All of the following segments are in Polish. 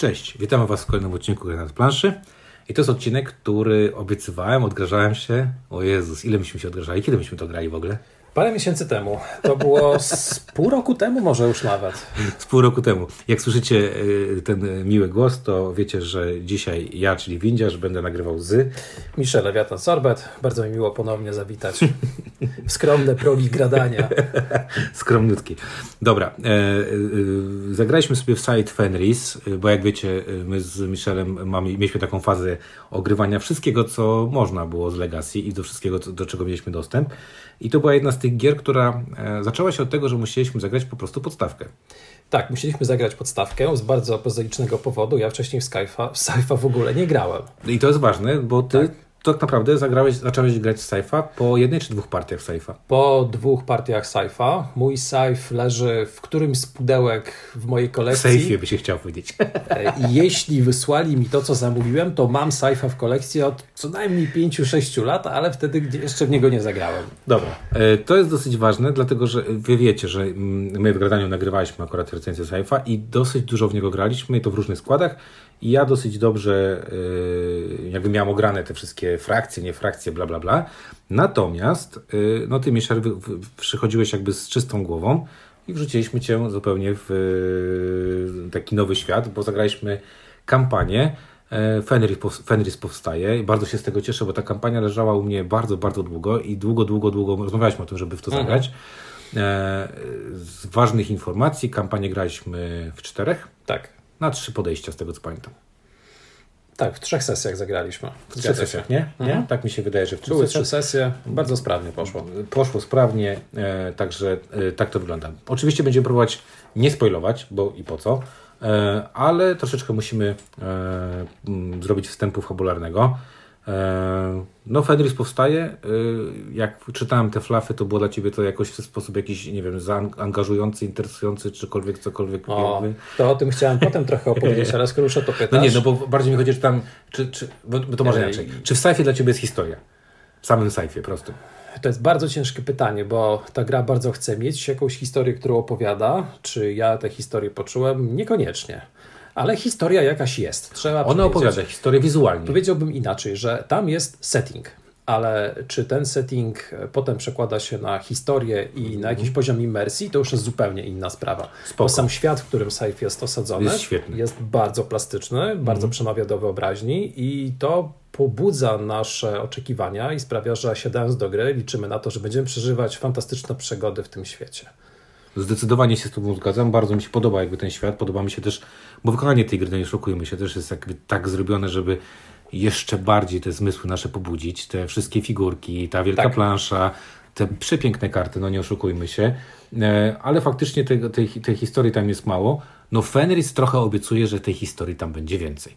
Cześć, witamy Was w kolejnym odcinku Gry nad planszy. I to jest odcinek, który obiecywałem, odgrażałem się. O Jezus, ile myśmy się odgrażali? Kiedy myśmy to grali w ogóle? Parę miesięcy temu. To było z pół roku temu może już nawet. Z pół roku temu. Jak słyszycie y, ten miły głos, to wiecie, że dzisiaj ja, czyli Windziarz, będę nagrywał z... Michel Lewiatan Sorbet. Bardzo mi miło ponownie zawitać skromne progi gradania. Skromniutki. Dobra. E, e, zagraliśmy sobie w site Fenris, bo jak wiecie, my z Michelem mamy, mieliśmy taką fazę ogrywania wszystkiego, co można było z Legacy i do wszystkiego, do czego mieliśmy dostęp. I to była jedna z tych gier, która e, zaczęła się od tego, że musieliśmy zagrać po prostu podstawkę. Tak, musieliśmy zagrać podstawkę z bardzo prozaicznego powodu. Ja wcześniej w Skyfa, w w ogóle nie grałem. I to jest ważne, bo ty tak tak naprawdę zagrałeś, zacząłeś grać Saifa po jednej czy dwóch partiach Saifa? Po dwóch partiach Saifa. Mój Saif leży w którymś z pudełek w mojej kolekcji. W Saifie by się chciał powiedzieć. E, jeśli wysłali mi to, co zamówiłem, to mam Saifa w kolekcji od co najmniej 5-6 lat, ale wtedy jeszcze w niego nie zagrałem. Dobra. E, to jest dosyć ważne, dlatego że wy wiecie, że mm, my w gradaniu nagrywaliśmy akurat recenzję Saifa i dosyć dużo w niego graliśmy i to w różnych składach i ja dosyć dobrze yy, jakby miałem ograne te wszystkie frakcje, nie frakcje, bla, bla, bla. Natomiast yy, no ty, Michel, przychodziłeś jakby z czystą głową i wrzuciliśmy cię zupełnie w yy, taki nowy świat, bo zagraliśmy kampanię Fenris, Fenris powstaje i bardzo się z tego cieszę, bo ta kampania leżała u mnie bardzo, bardzo długo i długo, długo, długo rozmawialiśmy o tym, żeby w to mhm. zagrać. Z ważnych informacji kampanię graliśmy w czterech. Tak na trzy podejścia, z tego co pamiętam. Tak, w trzech sesjach zagraliśmy. W trzech sesjach, nie? nie? Mhm. Tak mi się wydaje, że w trzech Były trzy sesje, bardzo sprawnie poszło. Poszło sprawnie, e, także e, tak to wygląda. Oczywiście będziemy próbować nie spoilować, bo i po co, e, ale troszeczkę musimy e, m, zrobić wstępu fabularnego. E, no, Fenris powstaje. E, jak czytałem te flafy, to było dla ciebie to jakoś w sposób jakiś, nie wiem, zaangażujący, interesujący, czykolwiek, cokolwiek. O, to o tym chciałem potem trochę opowiedzieć, ale skoro już o to pytasz. No nie, no bo bardziej mi chodzi, że tam, czy, czy, bo to może inaczej. Czy w Saifie dla ciebie jest historia? W samym Saifie, prosto. To jest bardzo ciężkie pytanie, bo ta gra bardzo chce mieć jakąś historię, którą opowiada. Czy ja tę historię poczułem? Niekoniecznie ale historia jakaś jest. Trzeba Ona opowiada historię wizualnie. Powiedziałbym inaczej, że tam jest setting, ale czy ten setting potem przekłada się na historię i na jakiś poziom imersji, to już jest zupełnie inna sprawa. Spoko. Bo sam świat, w którym Safe jest osadzony, jest, jest bardzo plastyczny, mhm. bardzo przemawia do wyobraźni i to pobudza nasze oczekiwania i sprawia, że siadając do gry liczymy na to, że będziemy przeżywać fantastyczne przygody w tym świecie. Zdecydowanie się z Tobą zgadzam. Bardzo mi się podoba jakby ten świat. Podoba mi się też, bo wykonanie tej gry, no nie szokujmy się, też jest jakby tak zrobione, żeby jeszcze bardziej te zmysły nasze pobudzić. Te wszystkie figurki, ta wielka tak. plansza, te przepiękne karty, no nie oszukujmy się. E, ale faktycznie tej, tej, tej historii tam jest mało. No Fenris trochę obiecuje, że tej historii tam będzie więcej.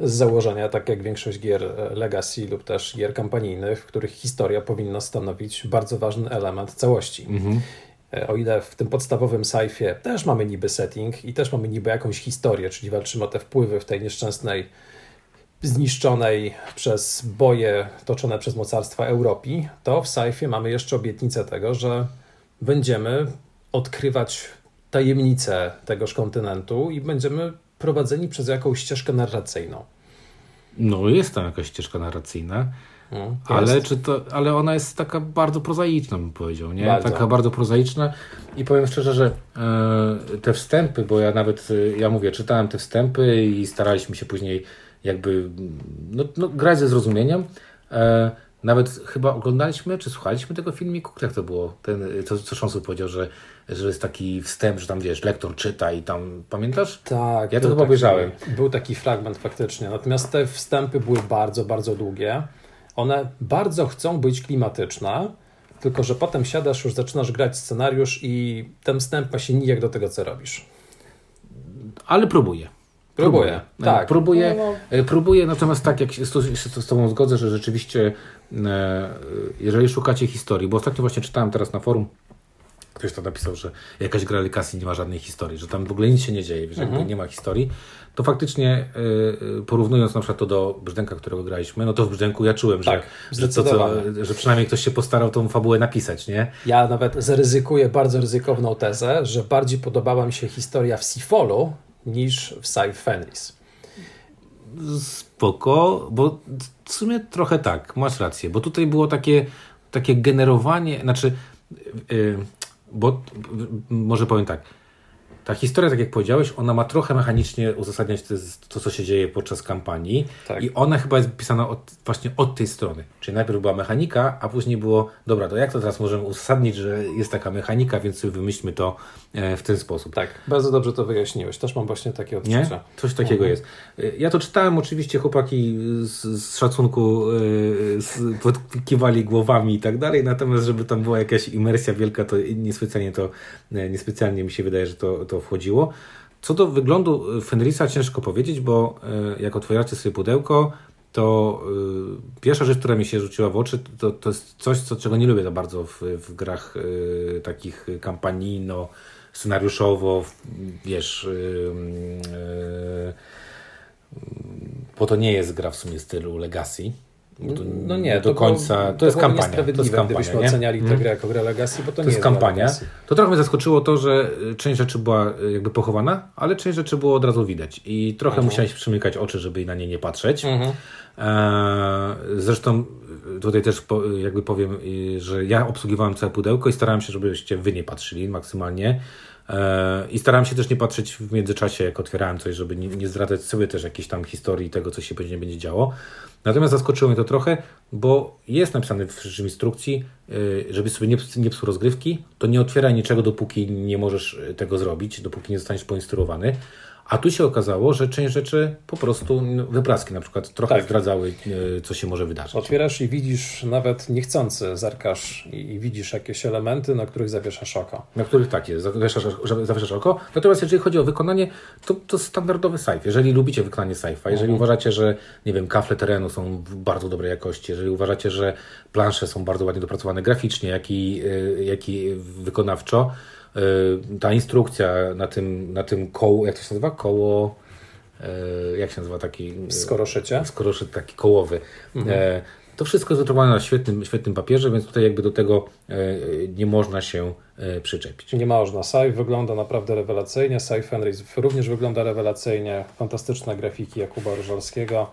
Z założenia, tak jak większość gier e, Legacy lub też gier kampanijnych, w których historia powinna stanowić bardzo ważny element całości. Mhm. E, o ile w tym podstawowym sajfie też mamy niby setting i też mamy niby jakąś historię, czyli walczymy o te wpływy w tej nieszczęsnej, zniszczonej przez boje toczone przez mocarstwa Europii, to w sajfie mamy jeszcze obietnicę tego, że będziemy odkrywać tajemnice tegoż kontynentu i będziemy prowadzeni przez jakąś ścieżkę narracyjną. No, jest tam jakaś ścieżka narracyjna. No, ale, czy to, ale ona jest taka bardzo prozaiczna, bym powiedział. Nie? Bardzo. Taka bardzo prozaiczna. I powiem szczerze, że e, te wstępy, bo ja nawet, e, ja mówię, czytałem te wstępy i staraliśmy się później jakby no, no, grać ze zrozumieniem. E, nawet chyba oglądaliśmy, czy słuchaliśmy tego filmiku, jak to było? Ten, co, co Szonsu powiedział, że, że jest taki wstęp, że tam wiesz, lektor czyta i tam, pamiętasz? Tak. Ja to chyba taki, obejrzałem. Był taki fragment faktycznie, natomiast te wstępy były bardzo, bardzo długie. One bardzo chcą być klimatyczne, tylko że potem siadasz, już zaczynasz grać scenariusz i ten wstęp ma się nijak do tego, co robisz. Ale próbuję. Próbuję, tak. Próbuję, no, no. E, próbuję, natomiast tak jak się z, z Tobą zgodzę, że rzeczywiście e, jeżeli szukacie historii, bo ostatnio właśnie czytałem teraz na forum, ktoś tam napisał, że jakaś gra Legacy nie ma żadnej historii, że tam w ogóle nic się nie dzieje, że mhm. nie ma historii, to faktycznie yy, porównując na przykład to do Brzdęka, którego graliśmy, no to w Brzdęku ja czułem, tak, że, że, to, że przynajmniej ktoś się postarał tą fabułę napisać, nie? Ja nawet zaryzykuję bardzo ryzykowną tezę, że bardziej podobała mi się historia w Sifolu niż w Sci Fenris. spoko, bo w sumie trochę tak, masz rację, bo tutaj było takie, takie generowanie, znaczy, yy, bo może powiem tak, ta historia, tak jak powiedziałeś, ona ma trochę mechanicznie uzasadniać to, to co się dzieje podczas kampanii tak. i ona chyba jest pisana od, właśnie od tej strony. Czyli najpierw była mechanika, a później było, dobra, to jak to teraz możemy uzasadnić, że jest taka mechanika, więc wymyślmy to w ten sposób. Tak, bardzo dobrze to wyjaśniłeś. Też mam właśnie takie odczucia. Nie? Coś takiego mhm. jest. E, ja to czytałem, oczywiście chłopaki z, z szacunku e, z, podkiwali głowami i tak dalej, natomiast żeby tam była jakaś imersja wielka, to niespecjalnie to, niespecjalnie mi się wydaje, że to to wchodziło. Co do wyglądu Fenrisa ciężko powiedzieć, bo e, jak otwieracie sobie pudełko, to y, pierwsza rzecz, która mi się rzuciła w oczy, to, to jest coś, co, czego nie lubię za bardzo w, w grach y, takich kampanijno, scenariuszowo, wiesz, y, bo to nie jest gra w sumie stylu Legacy. To, no nie, do końca. Było, to, to, jest kampania. To jest kampania. Gdybyśmy nie? oceniali tę grę jako grę Legacy, bo to, to nie jest kampania. To trochę mnie zaskoczyło to, że część rzeczy była jakby pochowana, ale część rzeczy było od razu widać. I trochę mhm. musiałeś przymykać oczy, żeby na nie nie patrzeć. Mhm. E, zresztą tutaj też jakby powiem, że ja obsługiwałem całe pudełko i starałem się, żebyście wy nie patrzyli maksymalnie. E, I starałem się też nie patrzeć w międzyczasie, jak otwierałem coś, żeby nie, nie zdradzać sobie też jakiejś tam historii tego, co się później będzie działo. Natomiast zaskoczyło mnie to trochę, bo jest napisane w instrukcji, y, żeby sobie nie, nie psuł rozgrywki, to nie otwieraj niczego, dopóki nie możesz tego zrobić, dopóki nie zostaniesz poinstruowany. A tu się okazało, że część rzeczy po prostu, no, wypraski na przykład, trochę tak. zdradzały, e, co się może wydarzyć. Otwierasz i widzisz, nawet niechcący zerkasz i widzisz jakieś elementy, na których zawieszasz oko. Na których tak jest, zawieszasz, zawieszasz oko. Natomiast jeżeli chodzi o wykonanie, to, to standardowy sci Jeżeli lubicie wykonanie sci jeżeli mhm. uważacie, że nie wiem, kafle terenu są w bardzo dobrej jakości, jeżeli uważacie, że plansze są bardzo ładnie dopracowane graficznie, jak i, e, jak i wykonawczo, ta instrukcja na tym, na tym koło, jak to się nazywa? Koło, y, jak się nazywa taki? Skoroszycie? Skoroszyt taki kołowy. Mhm. E, to wszystko jest na świetnym, świetnym papierze, więc tutaj jakby do tego e, nie można się e, przyczepić. Nie można. Safe wygląda naprawdę rewelacyjnie. Safe Fenris również wygląda rewelacyjnie. Fantastyczne grafiki Jakuba Różalskiego.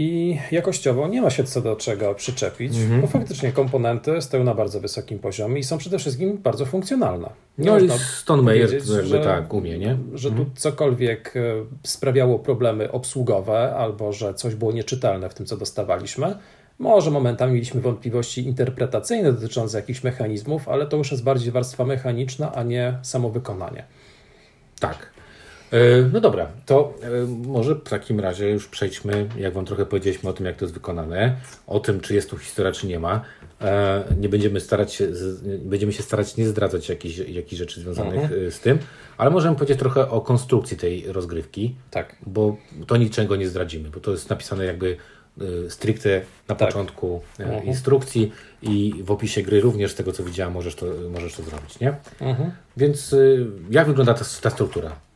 I jakościowo nie ma się co do czego przyczepić, mm-hmm. bo faktycznie komponenty stoją na bardzo wysokim poziomie i są przede wszystkim bardzo funkcjonalne. no i Stone Meyer jakby tak umie, nie? Że tu mhm. cokolwiek e, sprawiało problemy obsługowe albo że coś było nieczytelne w tym, co dostawaliśmy, może momentami mieliśmy wątpliwości interpretacyjne dotyczące jakichś mechanizmów, ale to już jest bardziej warstwa mechaniczna, a nie samo wykonanie. Tak. E, no dobra, to e, może w takim razie już przejdźmy, jak Wam trochę powiedzieliśmy o tym, jak to jest wykonane, o tym, czy jest tu historia, czy nie ma. E, nie będziemy starać się, będziemy się starać nie zdradzać jakichś, jakichś rzeczy związanych mhm. z tym, ale możemy powiedzieć trochę o konstrukcji tej rozgrywki, tak. bo to niczego nie zdradzimy, bo to jest napisane jakby stricte na tak. początku mhm. instrukcji i w opisie gry również z tego co widziałem możesz to, możesz to zrobić, nie? Mhm. Więc jak wygląda ta, ta struktura?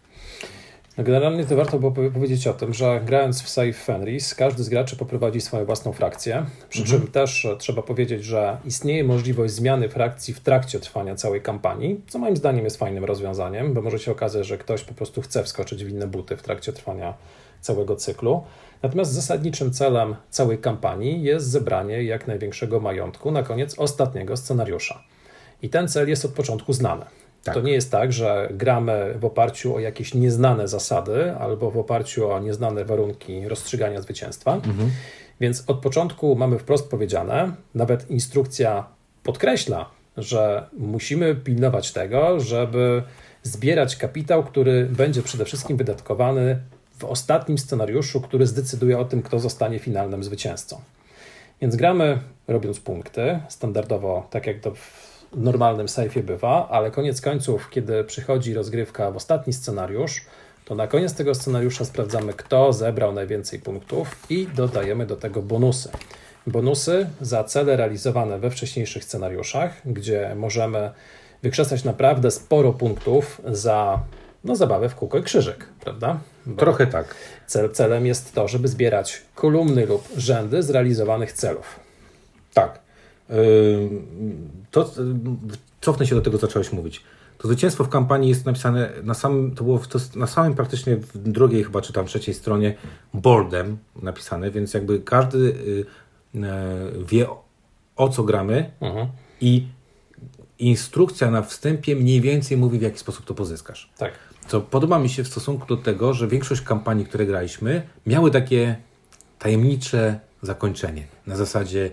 No generalnie to warto było powiedzieć o tym, że grając w Save Fenris, każdy z graczy poprowadzi swoją własną frakcję. Przy mhm. czym też e, trzeba powiedzieć, że istnieje możliwość zmiany frakcji w trakcie trwania całej kampanii, co moim zdaniem jest fajnym rozwiązaniem, bo może się okazać, że ktoś po prostu chce wskoczyć w inne buty w trakcie trwania całego cyklu. Natomiast zasadniczym celem całej kampanii jest zebranie jak największego majątku na koniec ostatniego scenariusza. I ten cel jest od początku znany. Tak. To nie jest tak, że gramy w oparciu o jakieś nieznane zasady albo w oparciu o nieznane warunki rozstrzygania zwycięstwa. Mhm. Więc od początku mamy wprost powiedziane, nawet instrukcja podkreśla, że musimy pilnować tego, żeby zbierać kapitał, który będzie przede wszystkim wydatkowany w ostatnim scenariuszu, który zdecyduje o tym, kto zostanie finalnym zwycięzcą. Więc gramy robiąc punkty, standardowo, tak jak to w normalnym sejfie bywa, ale koniec końców, kiedy przychodzi rozgrywka w ostatni scenariusz, to na koniec tego scenariusza sprawdzamy, kto zebrał najwięcej punktów i dodajemy do tego bonusy. Bonusy za cele realizowane we wcześniejszych scenariuszach, gdzie możemy wykrzesać naprawdę sporo punktów za no, zabawę w kółko i krzyżyk, prawda? Bo Trochę tak. Cel, celem jest to, żeby zbierać kolumny lub rzędy zrealizowanych celów. Tak. To cofnę się do tego, co zacząłeś mówić. To zwycięstwo w kampanii jest napisane na samym, to było to, na samym praktycznie w drugiej chyba czy tam trzeciej stronie boardem napisane, więc jakby każdy y, y, wie o co gramy Mhm. i instrukcja na wstępie mniej więcej mówi w jaki sposób to pozyskasz. Tak. Co podoba mi się w stosunku do tego, że większość kampanii, które graliśmy, miały takie tajemnicze zakończenie. Na zasadzie,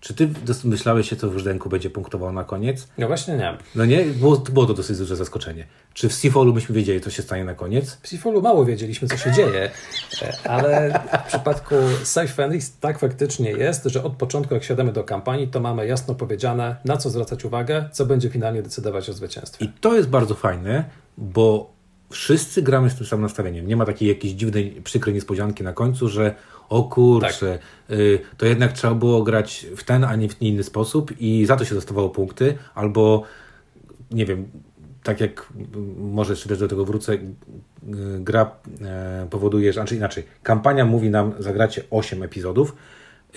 czy ty myślałeś się, co w Żdenku będzie punktował na koniec? No właśnie nie. No nie, było, było to dosyć duże zaskoczenie. Czy w Seafallu byśmy wiedzieli, co się stanie na koniec? W Seafallu mało wiedzieliśmy, co się dzieje, e, ale w przypadku Safe tak faktycznie jest, że od początku, jak siadamy do kampanii, to mamy jasno powiedziane, na co zwracać uwagę, co będzie finalnie decydować o zwycięstwie. I to jest bardzo fajne, bo wszyscy gramy z tym samym nastawieniem. Nie ma takiej jakiejś dziwnej, przykrej niespodzianki na końcu, że o kurczę, y, to jednak trzeba było grać w ten, a nie w inny sposób i za to się dostawało punkty, albo nie wiem, tak jak mm, może jeszcze też do tego wrócę, y, gra e, powoduje, że, znaczy inaczej, kampania mówi nam zagracie 8 epizodów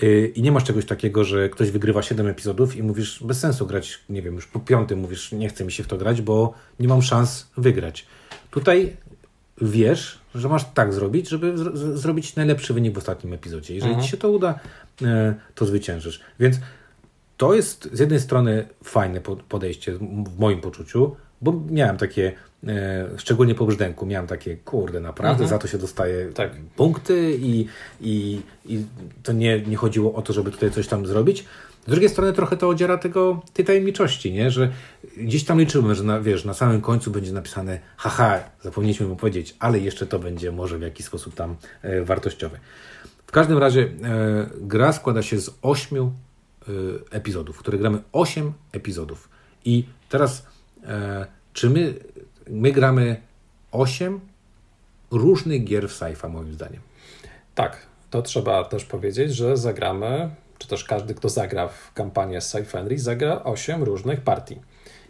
y, i nie masz czegoś takiego, że ktoś wygrywa 7 epizodów i mówisz, bez sensu grać, nie wiem, już po piątym mówisz, nie chce mi się w to grać, bo nie mam szans wygrać. Tutaj wiesz, że masz tak zrobić, żeby z- zrobić najlepszy wynik w ostatnim epizodzie. Jeżeli ci się to uda, e, to zwyciężysz. Więc to jest z jednej strony fajne po- podejście w moim poczuciu, bo miałem takie, e, szczególnie po brzdęku, miałem takie, kurde, naprawdę za to się dostaje Tak. punkty i, i, i to nie, nie chodziło o to, żeby tutaj coś tam zrobić. Z drugiej strony trochę to odziera tego, tej tajemniczości, nie? że gdzieś tam liczymy, że na, wiesz, na samym końcu będzie napisane haha, zapomnieliśmy mu powiedzieć, ale jeszcze to będzie może w jakiś sposób tam e, wartościowe. W każdym razie e, gra składa się z ośmiu e, epizodów, które gramy osiem epizodów. I teraz, e, czy my, my gramy osiem różnych gier w sci-fi, moim zdaniem. Tak, to trzeba też powiedzieć, że zagramy, czy też każdy, kto zagra w kampanię Safe Fenris, zagra 8 różnych partii.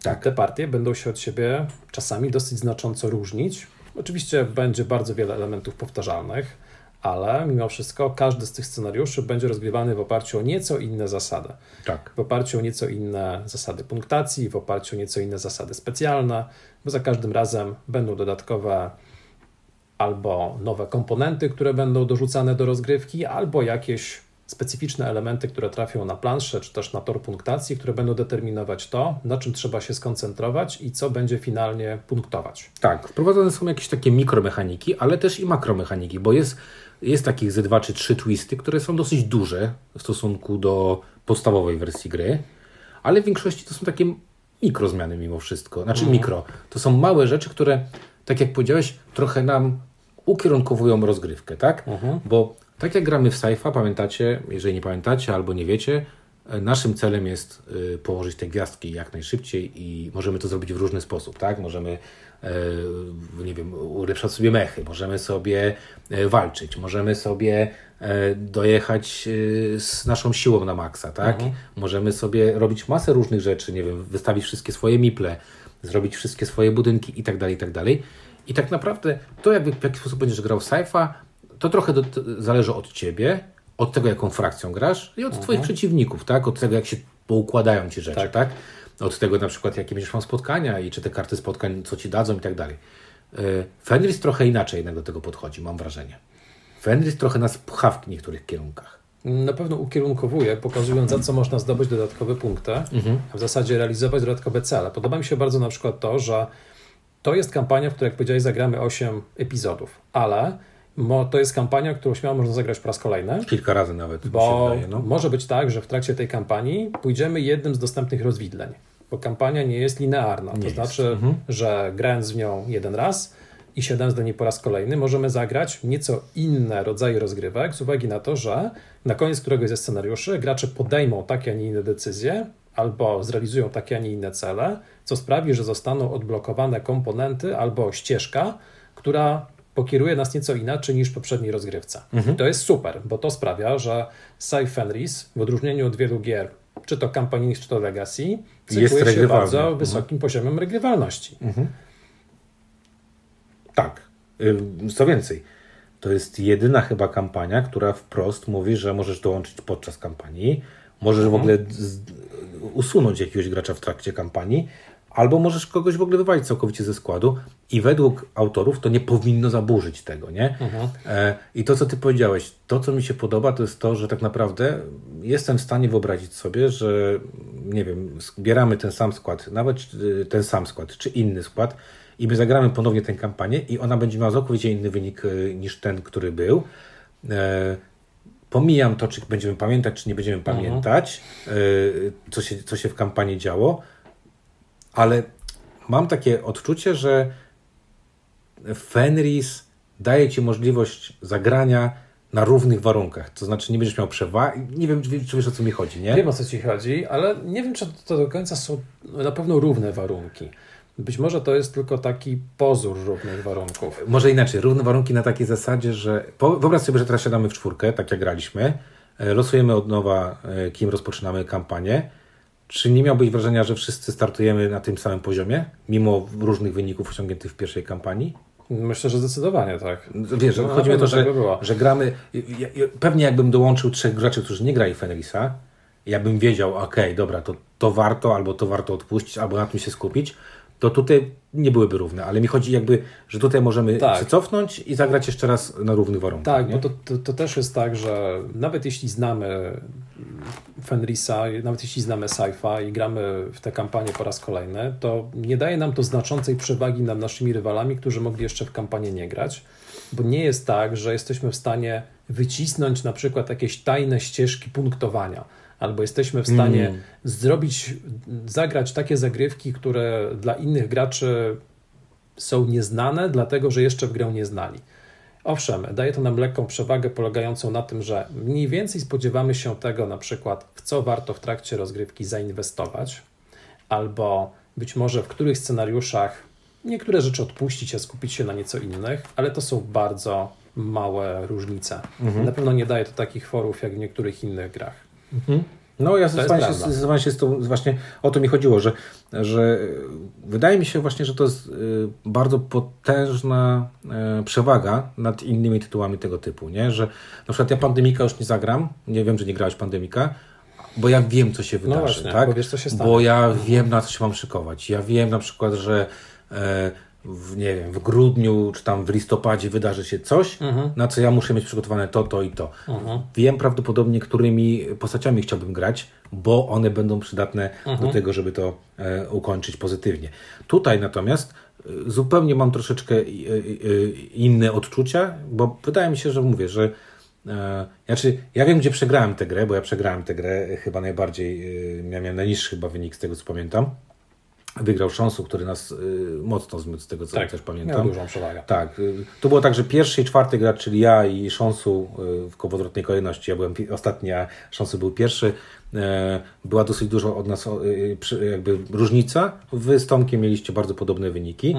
Tak. Te partie będą się od siebie czasami dosyć znacząco różnić. Oczywiście będzie bardzo wiele elementów powtarzalnych, ale mimo wszystko każdy z tych scenariuszy będzie rozgrywany w oparciu o nieco inne zasady. Tak. W oparciu o nieco inne zasady punktacji, w oparciu o nieco inne zasady specjalne, bo za każdym razem będą dodatkowe albo nowe komponenty, które będą dorzucane do rozgrywki, albo jakieś specyficzne elementy, które trafią na planszę, czy też na tor punktacji, które będą determinować to, na czym trzeba się skoncentrować i co będzie finalnie punktować. Tak, wprowadzone są jakieś takie mikromechaniki, ale też i makromechaniki, bo jest, jest takich ze dwa czy trzy twisty, które są dosyć duże w stosunku do podstawowej wersji gry, ale w większości to są takie mikrozmiany mimo wszystko. Znaczy mikro. To są małe rzeczy, które, tak jak powiedziałeś, trochę nam ukierunkowują rozgrywkę, tak? Bo tak jak gramy w Saifa, pamiętacie, jeżeli nie pamiętacie albo nie wiecie, e, naszym celem jest y, położyć te gwiazdki jak najszybciej i możemy to zrobić w różny sposób, tak? Możemy, e, nie wiem, ulepszać sobie mechy, możemy sobie e, walczyć, możemy sobie e, dojechać e, z naszą siłą na maksa, tak? Możemy sobie robić masę różnych rzeczy, nie wiem, wystawić wszystkie swoje miple, zrobić wszystkie swoje budynki i tak dalej, i tak dalej. I tak naprawdę to, jak, w jaki sposób będziesz grał w Saifa, to trochę do, to zależy od ciebie, od tego, jaką frakcją grasz i od twoich przeciwników, tak? Od tego, jak się poukładają ci rzeczy, Tak. tak? Od tego na przykład, jakie będziesz miał spotkania i czy te karty spotkań, co ci dadzą i tak dalej. E, Fenris trochę inaczej jednak do tego podchodzi, mam wrażenie. Fenris trochę nas pcha w niektórych kierunkach. Na pewno ukierunkowuje, pokazując za co można zdobyć dodatkowe punkty, a w zasadzie realizować dodatkowe cele. Podoba mi się bardzo na przykład to, że to jest kampania, w której, jak powiedziałeś, zagramy 8 epizodów, ale mo, to jest kampania, którą śmiało można zagrać po raz kolejny, Kilka razy nawet, bo wydaje. No. może być tak, że w trakcie tej kampanii pójdziemy jednym z dostępnych rozwidleń, bo kampania nie jest linearna. To Nie jest. znaczy, że grając w nią jeden raz i siadając do niej po raz kolejny, możemy zagrać nieco inne rodzaje rozgrywek z uwagi na to, że na koniec któregoś ze scenariuszy gracze podejmą takie, a nie inne decyzje albo zrealizują takie, a nie inne cele, co sprawi, że zostaną odblokowane komponenty albo ścieżka, która pokieruje nas nieco inaczej niż w poprzedniej rozgrywce. I to jest super, bo to sprawia, że Sci Fenris w odróżnieniu od wielu gier, czy to kampanijnych, czy to Legacy, cechuje się bardzo Mhm. wysokim poziomem regrywalności. Tak. Ym, Co więcej, to jest jedyna chyba kampania, która wprost mówi, że możesz dołączyć podczas kampanii, możesz w ogóle z, usunąć jakiegoś gracza w trakcie kampanii, albo możesz kogoś w ogóle wywalić całkowicie ze składu i według autorów to nie powinno zaburzyć tego, nie? Mhm. E, I to, co ty powiedziałeś, to, co mi się podoba, to jest to, że tak naprawdę jestem w stanie wyobrazić sobie, że nie wiem, zbieramy ten sam skład, nawet y, ten sam skład, czy inny skład i my zagramy ponownie tę kampanię i ona będzie miała całkowicie inny wynik y, niż ten, który był. E, Pomijam to, czy będziemy pamiętać, czy nie będziemy pamiętać, y, co, się, co się w kampanii działo, ale mam takie odczucie, że Fenris daje ci możliwość zagrania na równych warunkach. To znaczy, nie będziesz miał przewagi. Nie wiem, czy, wiesz o co mi chodzi, nie? Wiem o co ci chodzi, ale nie wiem, czy to do końca są na pewno równe warunki. Być może to jest tylko taki pozór równych warunków. Może inaczej, równe warunki na takiej zasadzie, że wyobraź sobie, że teraz siadamy w czwórkę, tak jak graliśmy, e, losujemy od nowa, e, kim rozpoczynamy kampanię. Czy nie miałbyś wrażenia, że wszyscy startujemy na tym samym poziomie, mimo różnych wyników osiągniętych w pierwszej kampanii? Myślę, że zdecydowanie tak. Wiesz, No, chodzi mi o to, że, tak że gramy. Ja, ja, pewnie jakbym dołączył trzech graczy, którzy nie grali Fenrisa, ja bym wiedział, okej, dobra, to, to warto, albo to warto odpuścić, albo na tym się skupić, to tutaj nie byłyby równe. Ale mi chodzi jakby, że tutaj możemy Tak. się cofnąć i zagrać jeszcze raz na równych warunkach. Tak, nie? bo to, to, to też jest tak, że nawet jeśli znamy Fenrisa, nawet jeśli znamy Saifa i gramy w tę kampanię po raz kolejny, to nie daje nam to znaczącej przewagi nad naszymi rywalami, którzy mogli jeszcze w kampanię nie grać, bo nie jest tak, że jesteśmy w stanie wycisnąć na przykład jakieś tajne ścieżki punktowania, albo jesteśmy w stanie Mm. zrobić, zagrać takie zagrywki, które dla innych graczy są nieznane, dlatego że jeszcze w grę nie znali. Owszem, daje to nam lekką przewagę polegającą na tym, że mniej więcej spodziewamy się tego, na przykład, w co warto w trakcie rozgrywki zainwestować, albo być może w których scenariuszach niektóre rzeczy odpuścić, a skupić się na nieco innych, ale to są bardzo małe różnice. Na pewno nie daje to takich forów jak w niektórych innych grach. No ja zdecydowanie się, zdecydowanie się z tą, właśnie o to mi chodziło, że, że wydaje mi się właśnie, że to jest y, bardzo potężna y, przewaga nad innymi tytułami tego typu, nie? Że na przykład ja Pandemika już nie zagram, nie wiem, że nie grałeś Pandemika, bo ja wiem, co się wydarzy, No właśnie, tak? bo wiesz, co się stanie. Bo ja wiem, na co się mam szykować. Ja wiem na przykład, że e, w, nie wiem, w grudniu czy tam w listopadzie wydarzy się coś, Mhm. na co ja muszę mieć przygotowane to, to i to. Wiem prawdopodobnie, którymi postaciami chciałbym grać, bo one będą przydatne Mhm. do tego, żeby to e, ukończyć pozytywnie. Tutaj natomiast e, zupełnie mam troszeczkę e, e, inne odczucia, bo wydaje mi się, że mówię, że e, znaczy, ja wiem, gdzie przegrałem tę grę, bo ja przegrałem tę grę chyba najbardziej, miałem najniższy chyba wynik z tego, co pamiętam. Wygrał Szonsu, który nas e, mocno zmiótł z tego, co Tak, też miał pamiętam. dużą przewagę. Tak, y, to było tak, że pierwszy i czwarty gracz, czyli ja i Szonsu y, w kowodrotnej kolejności, ja byłem ostatni, a Szonsu był pierwszy, e, była dosyć dużo od nas y, jakby różnica. Wy z Tomkiem mieliście bardzo podobne wyniki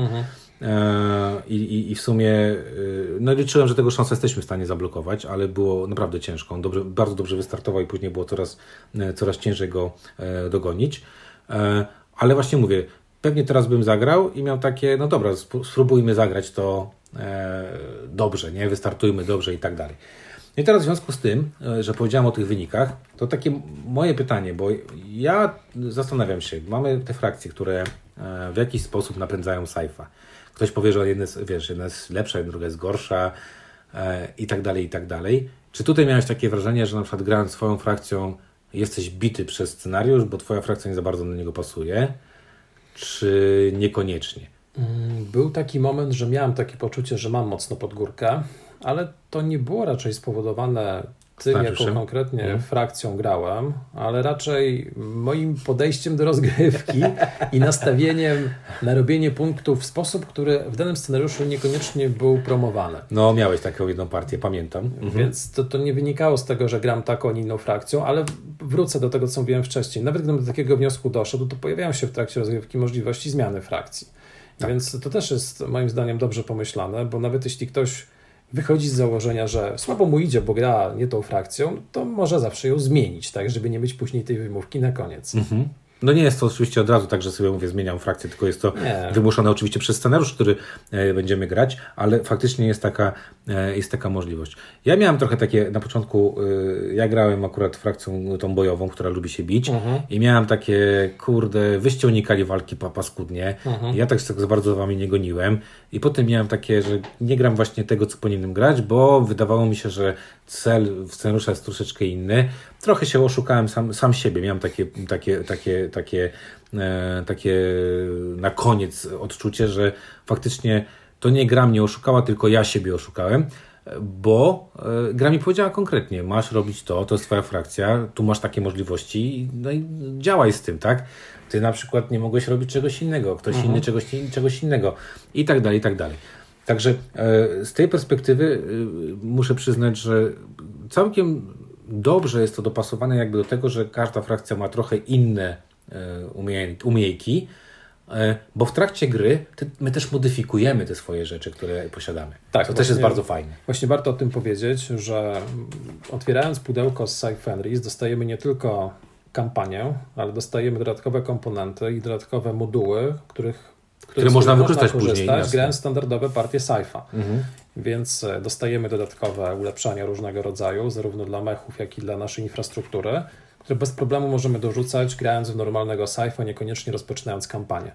E, i, i, i w sumie y, no liczyłem, że tego Szonsa jesteśmy w stanie zablokować, ale było naprawdę ciężko. On dobrze, bardzo dobrze wystartował i później było coraz, e, coraz ciężej go e, dogonić. Ale właśnie mówię, pewnie teraz bym zagrał i miał takie, no dobra, sp- spróbujmy zagrać to e, dobrze, nie? Wystartujmy dobrze i tak dalej. No I teraz w związku z tym, e, że powiedziałem o tych wynikach, to takie moje pytanie, bo ja zastanawiam się, mamy te frakcje, które e, w jakiś sposób napędzają Saifa. Ktoś powie, że jedna jest, wiesz, jedna jest lepsza, druga jest gorsza e, i tak dalej, i tak dalej. Czy tutaj miałeś takie wrażenie, że na przykład grając swoją frakcją jesteś bity przez scenariusz, bo twoja frakcja nie za bardzo do niego pasuje, czy niekoniecznie? Mm, Był taki moment, że miałem takie poczucie, że mam mocno pod górkę, ale to nie było raczej spowodowane tym, jaką Scenariuszem? konkretnie Mhm. frakcją grałem, ale raczej moim podejściem do rozgrywki i nastawieniem na robienie punktów w sposób, który w danym scenariuszu niekoniecznie był promowany. No, miałeś taką jedną partię, pamiętam. Więc to, to nie wynikało z tego, że gram taką, a nie inną frakcją, ale wrócę do tego, co mówiłem wcześniej. Nawet gdybym do takiego wniosku doszedł, to pojawiają się w trakcie rozgrywki możliwości zmiany frakcji. Więc to też jest moim zdaniem dobrze pomyślane, bo nawet jeśli ktoś wychodzi z założenia, że słabo mu idzie, bo gra nie tą frakcją, to może zawsze ją zmienić, tak, żeby nie mieć później tej wymówki na koniec. Mhm. No nie jest to oczywiście od razu tak, że sobie mówię, zmieniam frakcję, tylko jest to Nie. wymuszone oczywiście przez scenariusz, który e, będziemy grać, ale faktycznie jest taka jest taka możliwość. Ja miałem trochę takie, na początku, y, ja grałem akurat frakcją tą bojową, która lubi się bić Mhm. i miałem takie, kurde, wyście unikali walki pa- paskudnie. Mhm. Ja tak tak za bardzo za wami nie goniłem i potem miałem takie, że nie gram właśnie tego, co powinienem grać, bo wydawało mi się, że cel w scenariusza jest troszeczkę inny. Trochę się oszukałem sam, sam siebie. Miałem takie, takie, takie, takie, e, takie na koniec odczucie, że faktycznie to nie gra mnie oszukała, tylko ja siebie oszukałem. Bo e, gra mi powiedziała konkretnie, masz robić to, to jest twoja frakcja, tu masz takie możliwości, no i działaj z tym, tak? Ty na przykład nie mogłeś robić czegoś innego, ktoś inny czegoś, czegoś innego i tak dalej, i tak dalej. Także e, z tej perspektywy e, muszę przyznać, że całkiem dobrze jest to dopasowane jakby do tego, że każda frakcja ma trochę inne e, umie- umiejki, bo w trakcie gry ty, my też modyfikujemy te swoje rzeczy, które posiadamy. Tak, to też jest właśnie- bardzo fajne. Właśnie warto o tym powiedzieć, że otwierając pudełko z Sci Fenris dostajemy nie tylko kampanię, ale dostajemy dodatkowe komponenty i dodatkowe moduły, których, których z można wykorzystać później, korzystać, grając standardowe partie sci-fi. Mhm. Więc e, dostajemy dodatkowe ulepszenia różnego rodzaju, zarówno dla mechów, jak i dla naszej infrastruktury, które bez problemu możemy dorzucać grając w normalnego sci-fi, niekoniecznie rozpoczynając kampanię.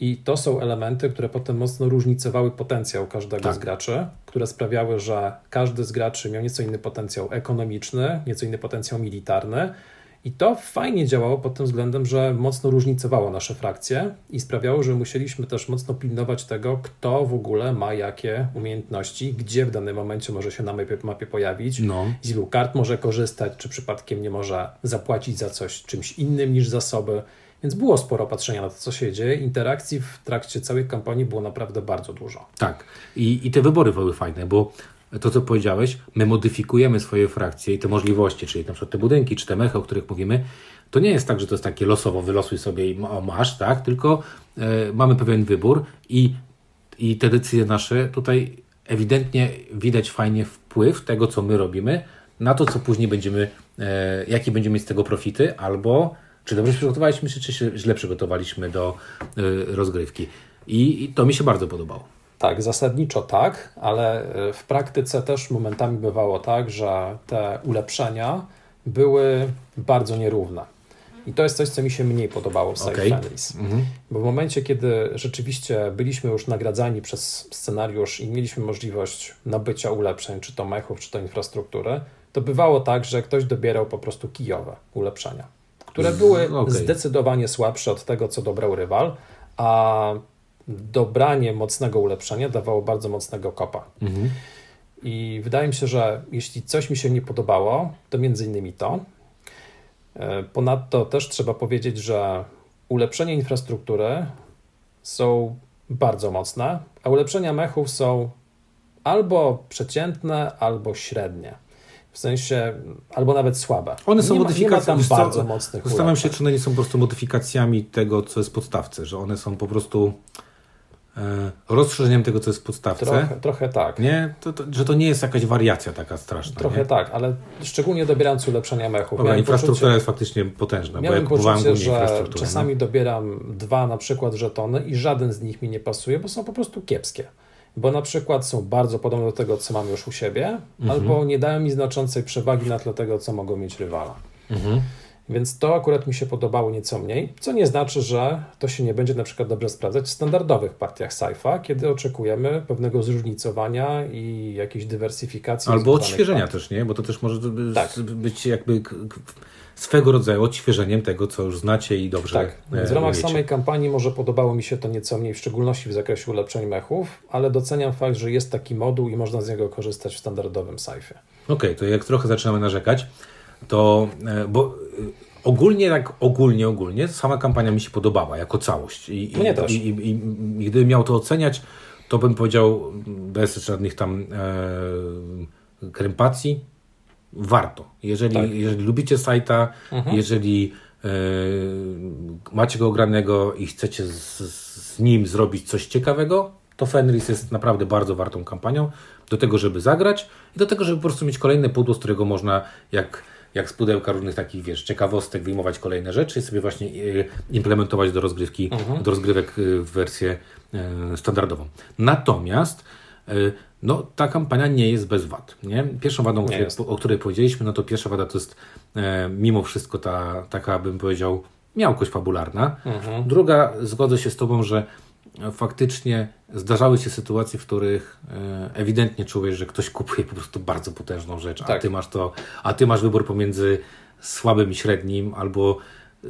I to są elementy, które potem mocno różnicowały potencjał każdego Tak. z graczy, które sprawiały, że każdy z graczy miał nieco inny potencjał ekonomiczny, nieco inny potencjał militarny. I to fajnie działało pod tym względem, że mocno różnicowało nasze frakcje i sprawiało, że musieliśmy też mocno pilnować tego, kto w ogóle ma jakie umiejętności, gdzie w danym momencie może się na mapie, mapie pojawić, No. z ilu kart może korzystać, czy przypadkiem nie może zapłacić za coś czymś innym niż zasoby. Więc było sporo patrzenia na to, co się dzieje. Interakcji w trakcie całej kampanii było naprawdę bardzo dużo. Tak. I, I te wybory były fajne, bo to, co powiedziałeś, my modyfikujemy swoje frakcje i te możliwości, czyli na przykład te budynki, czy te mechy, o których mówimy, to nie jest tak, że to jest takie losowo, wylosuj sobie i masz, tak? Tylko e, mamy pewien wybór i, i te decyzje nasze tutaj ewidentnie widać fajnie wpływ tego, co my robimy, na to, co później będziemy, e, jakie będziemy mieć z tego profity, albo czy dobrze się przygotowaliśmy, czy, czy się źle przygotowaliśmy do e, rozgrywki. I, I to mi się bardzo podobało. Tak, zasadniczo tak, ale y, w praktyce też momentami bywało tak, że te ulepszenia były bardzo nierówne. I to jest coś, co mi się mniej podobało w Sci Okej. Fenris. Mhm. Bo w momencie, kiedy rzeczywiście byliśmy już nagradzani przez scenariusz i mieliśmy możliwość nabycia ulepszeń, czy to mechów, czy to infrastruktury, to bywało tak, że ktoś dobierał po prostu kijowe ulepszenia, które były okej. zdecydowanie słabsze od tego, co dobrał rywal, a dobranie mocnego ulepszenia dawało bardzo mocnego kopa. Mhm. I wydaje mi się, że jeśli coś mi się nie podobało, to między innymi to. E, Ponadto też trzeba powiedzieć, że ulepszenia infrastruktury są bardzo mocne, a ulepszenia mechów są albo przeciętne, albo średnie. W sensie, albo nawet słabe. One są modyfikacjami. bardzo mocnych Zastanawiam się, czy one nie są po prostu modyfikacjami tego, co jest w podstawce, że one są po prostu rozszerzeniem tego, co jest w podstawce. Trochę, trochę tak. Nie? To, to, że to nie jest jakaś wariacja taka straszna. Trochę nie? tak, ale szczególnie dobierając ulepszenia mechów. Dobra, miałem infrastruktura poczucie- jest faktycznie potężna, bo ja Miałem poczucie, że czasami no. dobieram dwa na przykład żetony i żaden z nich mi nie pasuje, bo są po prostu kiepskie. Bo na przykład są bardzo podobne do tego, co mam już u siebie, Mhm. albo nie dają mi znaczącej przewagi na tle tego, co mogą mieć rywala. Mhm. Więc to akurat mi się podobało nieco mniej, co nie znaczy, że to się nie będzie na przykład dobrze sprawdzać w standardowych partiach sci-fi, kiedy oczekujemy pewnego zróżnicowania i jakiejś dywersyfikacji. Albo odświeżenia też, nie? Bo to też może Tak. być jakby swego rodzaju odświeżeniem tego, co już znacie i dobrze Tak, więc w e, ramach umiecie. samej kampanii może podobało mi się to nieco mniej, w szczególności w zakresie ulepszeń mechów, ale doceniam fakt, że jest taki moduł i można z niego korzystać w standardowym sci-fi. Okej, to jak trochę zaczynamy narzekać, to e, bo ogólnie, tak ogólnie, ogólnie, sama kampania mi się podobała jako całość. I, i, Mnie też. I, i, i, I gdybym miał to oceniać, to bym powiedział bez żadnych tam e, krępacji, warto. Jeżeli, Tak. jeżeli lubicie sajta, Mhm. jeżeli e, macie go ogranego i chcecie z, z nim zrobić coś ciekawego, to Fenris jest naprawdę bardzo wartą kampanią do tego, żeby zagrać i do tego, żeby po prostu mieć kolejne pudło, z którego można jak, jak z pudełka różnych takich, wiesz, ciekawostek wyjmować kolejne rzeczy i sobie właśnie e, implementować do rozgrywki, do rozgrywek e, w wersję e, standardową. Natomiast no ta kampania nie jest bez wad. Nie? Pierwszą wadą, o której, o której, powiedzieliśmy, no to pierwsza wada to jest mimo wszystko ta taka, bym powiedział, miałkość fabularna. Mhm. Druga, zgodzę się z Tobą, że faktycznie zdarzały się sytuacje, w których e, ewidentnie czułeś, że ktoś kupuje po prostu bardzo potężną rzecz, tak. a ty masz to, a ty masz wybór pomiędzy słabym i średnim, albo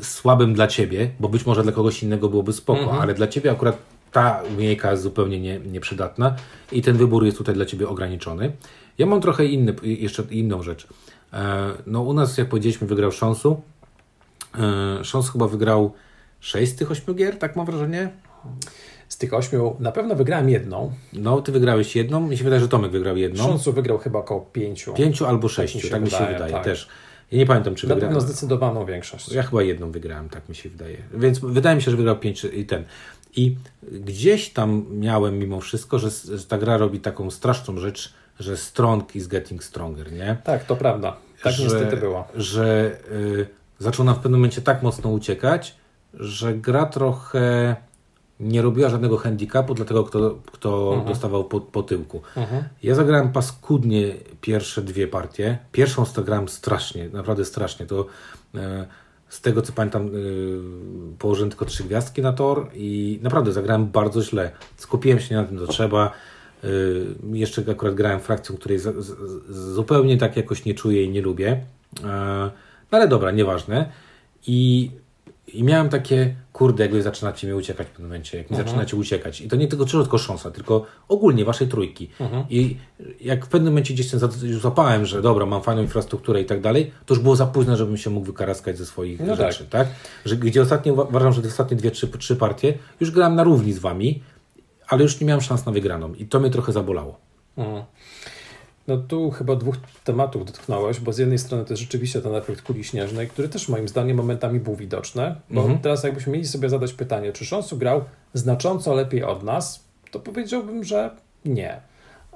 słabym dla ciebie, bo być może dla kogoś innego byłoby spoko, mhm. ale dla ciebie akurat ta umiejka jest zupełnie nie, nieprzydatna i ten wybór jest tutaj dla ciebie ograniczony. Ja mam trochę inny, jeszcze inną rzecz. E, no u nas, jak powiedzieliśmy, wygrał Szonsu. E, Szons chyba wygrał 6 z tych 8 gier, tak mam wrażenie. Z tych ośmiu na pewno wygrałem jedną. No, ty wygrałeś jedną. Mi się wydaje, że Tomek wygrał jedną. Szonsu wygrał chyba około pięciu. Pięciu albo sześciu, tak, tak mi się wydaje, wydaje tak. też. Ja nie pamiętam, czy na wygrałem. Na pewno zdecydowaną większość. Ja chyba jedną wygrałem, tak mi się wydaje. Więc wydaje mi się, że wygrał pięć i ten. I gdzieś tam miałem mimo wszystko, że, że ta gra robi taką straszną rzecz, że strong is getting stronger, nie? Tak, to prawda. Tak że, niestety było. Że y, zaczął nam w pewnym momencie tak mocno uciekać, że gra trochę nie robiła żadnego handicapu dla tego, kto, kto mhm. dostawał po, po tyłku. Mhm. Ja zagrałem paskudnie pierwsze dwie partie. Pierwszą zagrałem strasznie, naprawdę strasznie. To e, z tego co pamiętam, e, położyłem tylko trzy gwiazdki na tor i naprawdę zagrałem bardzo źle. Skupiłem się na tym, co trzeba. E, jeszcze akurat grałem frakcją, której z, z, zupełnie tak jakoś nie czuję i nie lubię. E, no ale dobra, nieważne. I i miałem takie, kurde, jak wy zaczynacie mi uciekać w pewnym momencie, jak mi mhm. zaczynacie uciekać. I to nie tylko tylko szansa, tylko ogólnie waszej trójki. Mhm. I jak w pewnym momencie gdzieś ten złapałem, że dobra, mam fajną infrastrukturę i tak dalej, to już było za późno, żebym się mógł wykaraskać ze swoich no rzeczy, tak. tak? Że gdzie ostatnio, uważam, że te ostatnie dwie, trzy, trzy partie już grałem na równi z wami, ale już nie miałem szans na wygraną. I to mnie trochę zabolało. Mhm. No tu chyba dwóch tematów dotknąłeś, bo z jednej strony to jest rzeczywiście ten efekt kuli śnieżnej, który też moim zdaniem momentami był widoczny, bo mhm. teraz jakbyśmy mieli sobie zadać pytanie, czy Szonsu grał znacząco lepiej od nas, to powiedziałbym, że nie.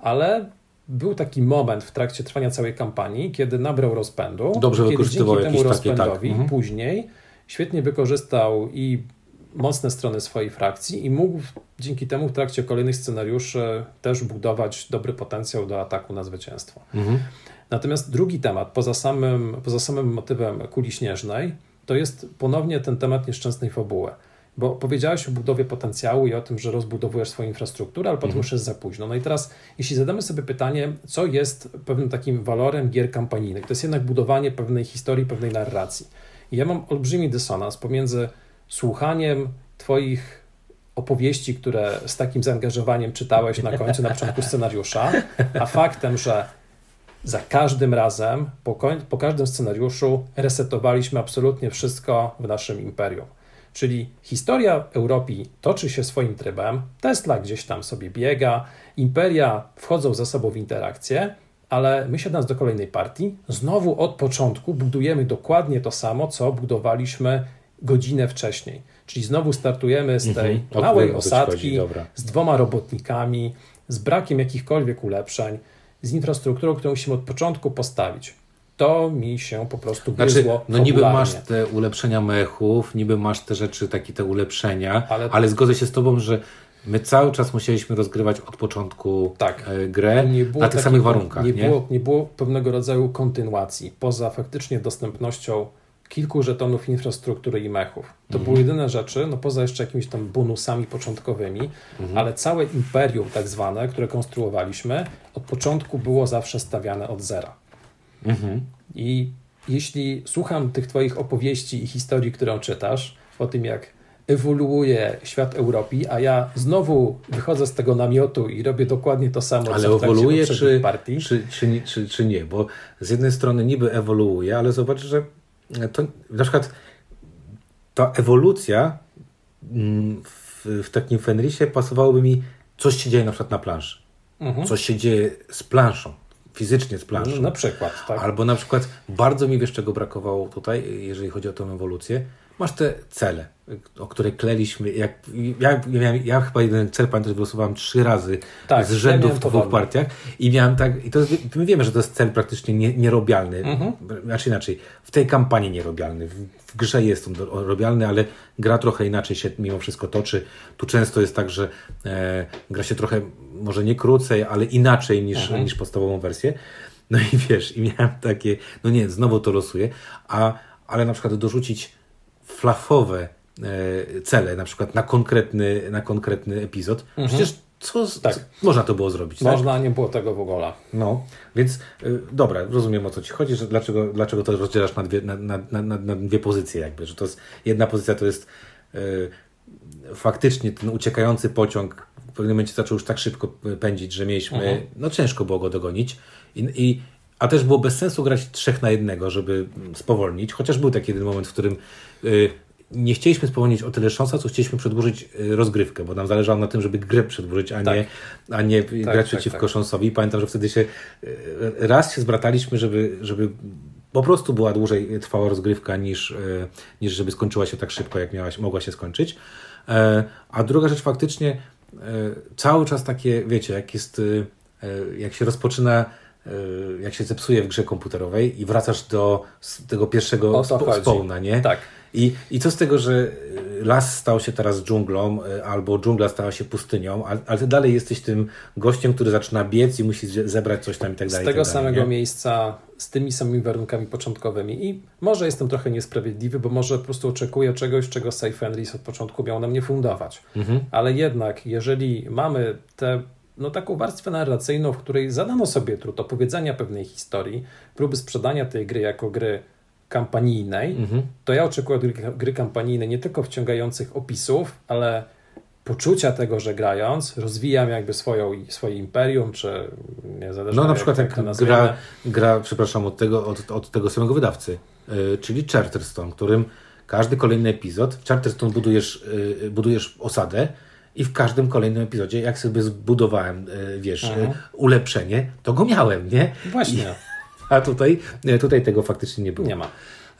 Ale był taki moment w trakcie trwania całej kampanii, kiedy nabrał rozpędu. Dobrze kiedy wykorzystywał dzięki temu rozpędowi takie, tak. mhm. później świetnie wykorzystał i mocne strony swojej frakcji i mógł dzięki temu w trakcie kolejnych scenariuszy też budować dobry potencjał do ataku na zwycięstwo. Mhm. Natomiast drugi temat, poza samym, poza samym motywem kuli śnieżnej, to jest ponownie ten temat nieszczęsnej fabuły. Bo powiedziałeś o budowie potencjału i o tym, że rozbudowujesz swoją infrastrukturę, ale potem mhm. już jest za późno. No i teraz, jeśli zadamy sobie pytanie, co jest pewnym takim walorem gier kampanijnych, to jest jednak budowanie pewnej historii, pewnej narracji. I ja mam olbrzymi dysonans pomiędzy słuchaniem Twoich opowieści, które z takim zaangażowaniem czytałeś na końcu, na początku scenariusza, a faktem, że za każdym razem, po, po każdym scenariuszu resetowaliśmy absolutnie wszystko w naszym imperium. Czyli historia Europy toczy się swoim trybem, Tesla gdzieś tam sobie biega, imperia wchodzą ze sobą w interakcję, ale my siadając do kolejnej partii, znowu od początku budujemy dokładnie to samo, co budowaliśmy godzinę wcześniej. Czyli znowu startujemy z tej mhm. małej osadki, z dwoma robotnikami, z brakiem jakichkolwiek ulepszeń, z infrastrukturą, którą musimy od początku postawić. To mi się po prostu gryzło znaczy, No niby masz te ulepszenia mechów, niby masz te rzeczy, takie te ulepszenia, ale, ale zgodzę się z Tobą, że My cały czas musieliśmy rozgrywać od początku tak. E, grę na tych samych warunkach. Nie, nie, Było, nie było pewnego rodzaju kontynuacji, poza faktycznie dostępnością kilku żetonów infrastruktury i mechów. To mhm. były jedyne rzeczy, no poza jeszcze jakimiś tam bonusami początkowymi, mhm. ale całe imperium tak zwane, które konstruowaliśmy, od początku było zawsze stawiane od zera. Mhm. I jeśli słucham tych Twoich opowieści i historii, którą czytasz, o tym jak ewoluuje świat Europy, a ja znowu wychodzę z tego namiotu i robię dokładnie to samo, ale co ewoluuje czy, partii. Czy, czy, czy, czy nie? Bo z jednej strony niby ewoluuje, ale zobacz, że to na przykład ta ewolucja mm, w, w takim Fenrisie pasowałoby mi, coś się dzieje na przykład na planszy. Mhm. Coś się dzieje z planszą, fizycznie z planszą. No, na przykład, tak. Albo na przykład bardzo mi wiesz czego brakowało tutaj, jeżeli chodzi o tę ewolucję. Masz te cele, o które kleliśmy. Jak, ja, ja, ja chyba jeden cel pamiętam, wylosowałem trzy razy Tak, z ja rzędu miałem w dwóch partiach i miałem tak, i to jest, my wiemy, że to jest cel praktycznie nie, nierobialny, Mhm. znaczy inaczej, w tej kampanii nierobialny, w, w grze jest on robialny, ale gra trochę inaczej się mimo wszystko toczy. Tu często jest tak, że e, gra się trochę, może nie krócej, ale inaczej niż, Mhm. niż podstawową wersję. No i wiesz, i miałem takie, no nie, znowu to losuję, a, ale na przykład dorzucić flafowe e, cele, na przykład na konkretny, na konkretny epizod, przecież co, Tak. co można to było zrobić, tak? Można, nie było tego w ogóle. No, więc y, dobra, rozumiem o co ci chodzi, że dlaczego, dlaczego to rozdzielasz na dwie, na, na, na, na, dwie pozycje jakby, że to jest, jedna pozycja to jest y, faktycznie ten uciekający pociąg w pewnym momencie zaczął już tak szybko pędzić, że mieliśmy, no ciężko było go dogonić i, i a też było bez sensu grać trzech na jednego, żeby spowolnić, chociaż był taki jeden moment, w którym y, nie chcieliśmy spowolnić o tyle szansa, co chcieliśmy przedłużyć y, rozgrywkę, bo nam zależało na tym, żeby grę przedłużyć, a Tak. nie, a nie grać tak, przeciwko tak. Szonsowi. Pamiętam, że wtedy się y, raz się zbrataliśmy, żeby, żeby po prostu była dłużej trwała rozgrywka niż, niż żeby skończyła się tak szybko, jak miała, mogła się skończyć. E, A druga rzecz faktycznie e, cały czas takie, wiecie, jak jest, e, jak się rozpoczyna jak się zepsuje w grze komputerowej i wracasz do tego pierwszego chodzi. spawna, nie? Tak. I, I co z tego, że y, las stał się teraz dżunglą, y, albo dżungla stała się pustynią, ale, ale ty dalej jesteś tym gościem, który zaczyna biec i musi ze- zebrać coś tam i tak Z dalej. tego i tak dalej, samego nie? miejsca, z tymi samymi warunkami początkowymi. I może jestem trochę niesprawiedliwy, bo może po prostu oczekuję czegoś, czego Safe Fenris od początku miał nam nie fundować. Mhm. Ale jednak, jeżeli mamy tę no, taką warstwę narracyjną, w której zadano sobie trud opowiedzenia pewnej historii, próby sprzedania tej gry jako gry kampanijnej, Mhm. to ja oczekuję od gry, gry kampanijnej nie tylko wciągających opisów, ale poczucia tego, że grając, rozwijam jakby swoją, swoje imperium, czy niezależnie No na przykład jak, gra, gra, przepraszam, od tego, od, od tego samego wydawcy, y, czyli Charterstone, którym każdy kolejny epizod, w Charterstone budujesz, y, budujesz osadę i w każdym kolejnym epizodzie, jak sobie zbudowałem, y, wiesz, Mhm. y, ulepszenie, to go miałem, nie? Właśnie, A tutaj, e, tutaj tego faktycznie nie było. nie ma.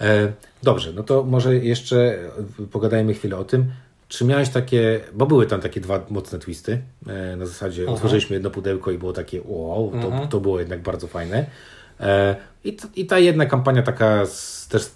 E, dobrze, no to może jeszcze e, pogadajmy chwilę o tym. Czy miałeś takie, bo były tam takie dwa mocne twisty, e, na zasadzie otworzyliśmy jedno pudełko i było takie wow, to, to było jednak bardzo fajne. E, i, I ta jedna kampania taka, też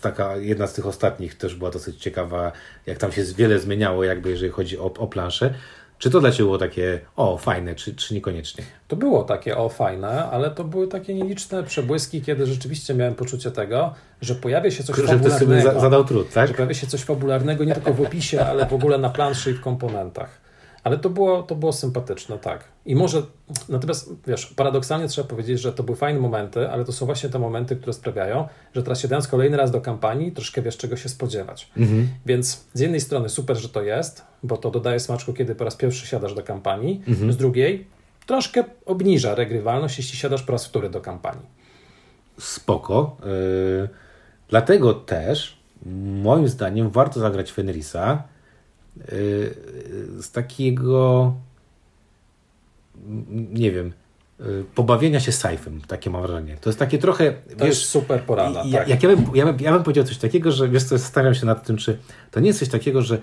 taka, jedna z tych ostatnich też była dosyć ciekawa, jak tam się wiele zmieniało jakby jeżeli chodzi o, o planszę. Czy to dla Ciebie było takie, o fajne, czy, czy niekoniecznie? To było takie o fajne, ale to były takie nieliczne przebłyski, kiedy rzeczywiście miałem poczucie tego, że pojawia się coś Że fabularnego. za, zadał trud, tak? Że pojawia się coś fabularnego nie tylko w opisie, ale w ogóle na planszy i w komponentach. Ale to było, to było sympatyczne, tak. I może, natomiast wiesz, paradoksalnie trzeba powiedzieć, że to były fajne momenty, ale to są właśnie te momenty, które sprawiają, że teraz siadając kolejny raz do kampanii, troszkę wiesz, czego się spodziewać. Więc z jednej strony super, że to jest, bo to dodaje smaczku, kiedy po raz pierwszy siadasz do kampanii, z drugiej troszkę obniża regrywalność, jeśli siadasz po raz wtóry do kampanii. spoko. Yy, dlatego też, moim zdaniem, warto zagrać Fenrisa z takiego, nie wiem, yy, pobawienia się sajfem, takie mam wrażenie. To jest takie trochę, To wiesz, jest super porada. i- tak. jak ja, bym, ja, bym, ja bym powiedział coś takiego, że wiesz co, zastanawiam się nad tym, czy to nie jest coś takiego, że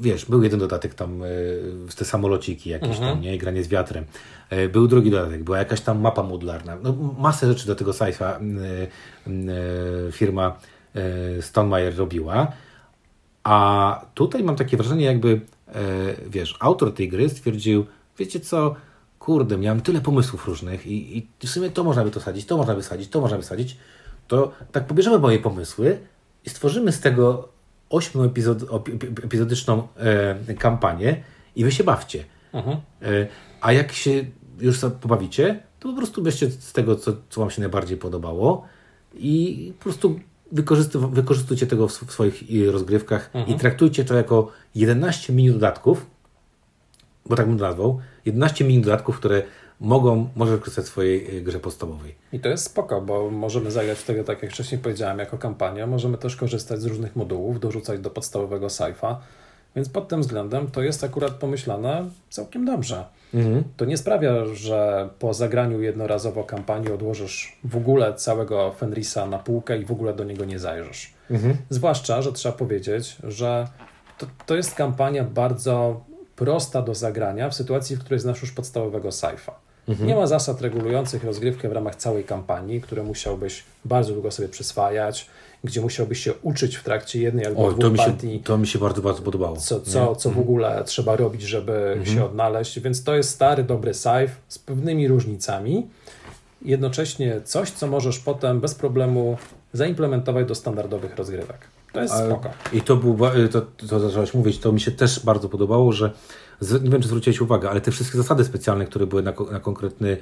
wiesz, był jeden dodatek tam, yy, te samolociki jakieś Mhm. tam, nie, granie z wiatrem. Był drugi dodatek, była jakaś tam mapa modularna. No, masę rzeczy do tego sajfa firma Stonemeyer robiła. A tutaj mam takie wrażenie, jakby, e, wiesz, autor tej gry stwierdził, wiecie co, kurde, miałem tyle pomysłów różnych i, i w sumie to można by to sadzić, to można by sadzić, to można by sadzić, to tak pobierzemy moje pomysły i stworzymy z tego ośmiu epizod, opi- epi- epizodyczną e, kampanię i wy się bawcie. Mhm. E, a jak się już pobawicie, to po prostu bierzcie z tego, co, co Wam się najbardziej podobało i po prostu wykorzystujcie tego w, w swoich i, rozgrywkach i traktujcie to jako 11 mini dodatków, bo tak bym to nazwał, 11 mini dodatków, które mogą, może wykorzystać w swojej y, grze podstawowej. I to jest spoko, bo możemy zagrać w tego, tak jak wcześniej powiedziałem, jako kampania. Możemy też korzystać z różnych modułów, dorzucać do podstawowego sci Więc pod tym względem to jest akurat pomyślane całkiem dobrze. Mhm. To nie sprawia, że po zagraniu jednorazowo kampanii odłożysz w ogóle całego Fenrisa na półkę i w ogóle do niego nie zajrzysz. Mhm. Zwłaszcza, że trzeba powiedzieć, że to, to jest kampania bardzo prosta do zagrania w sytuacji, w której znasz już podstawowego sci-fa. Mhm. Nie ma zasad regulujących rozgrywkę w ramach całej kampanii, które musiałbyś bardzo długo sobie przyswajać, gdzie musiałbyś się uczyć w trakcie jednej albo o, dwóch to mi się, partii. To mi się bardzo, bardzo podobało. Co, co, co w mhm. ogóle trzeba robić, żeby mhm. się odnaleźć. Więc to jest stary, dobry sci z pewnymi różnicami. Jednocześnie coś, co możesz potem bez problemu zaimplementować do standardowych rozgrywek. To jest spoko. I to był, to, to zaczęłaś mówić, to mi się też bardzo podobało, że nie wiem, czy zwróciłeś uwagę, ale te wszystkie zasady specjalne, które były na, na konkretny,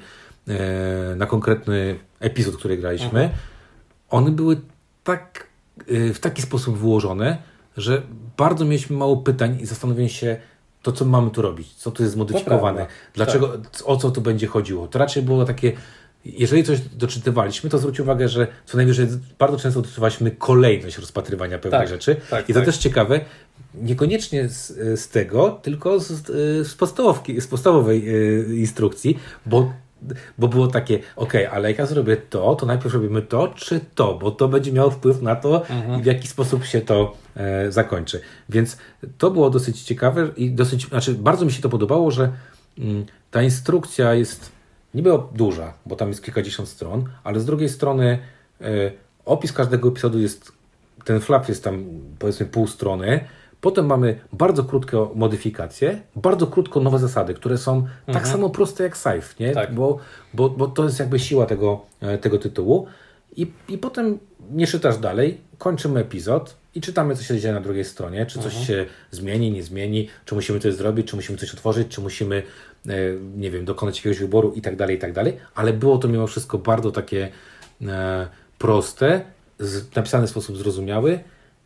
e, na konkretny epizod, który graliśmy, mhm. one były tak, e, w taki sposób wyłożone, że bardzo mieliśmy mało pytań i zastanowienia się, to co mamy tu robić, co tu jest zmodyfikowane, dlaczego, tak. o co tu będzie chodziło. To raczej było takie jeżeli coś doczytywaliśmy, to zwróć uwagę, że co najwyżej bardzo często doczytywaliśmy kolejność rozpatrywania pewnych tak, rzeczy. Tak, I to tak. też ciekawe, niekoniecznie z, z tego, tylko z, z, z podstawowej e, instrukcji, bo bo było takie, ok, ale jak ja zrobię to, to najpierw robimy to, czy to, bo to będzie miało wpływ na to, mhm. w jaki sposób się to e, zakończy. Więc to było dosyć ciekawe i dosyć, znaczy bardzo mi się to podobało, że mm, ta instrukcja jest niby duża, bo tam jest kilkadziesiąt stron, ale z drugiej strony e, opis każdego epizodu jest, ten flap jest tam powiedzmy pół strony, Potem mamy bardzo krótką modyfikacje, bardzo krótko nowe zasady, które są tak mhm. tak samo proste jak Safe, nie? Tak. Bo, bo, bo to jest jakby siła tego, e, tego tytułu. I, I potem nie czytasz dalej, kończymy epizod i czytamy, co się dzieje na drugiej stronie, czy coś mhm. się zmieni, nie zmieni, czy musimy coś zrobić, czy musimy coś otworzyć, czy musimy, e, nie wiem, dokonać jakiegoś wyboru i tak dalej, i tak dalej. Ale było to mimo wszystko bardzo takie e, proste, napisane w sposób zrozumiały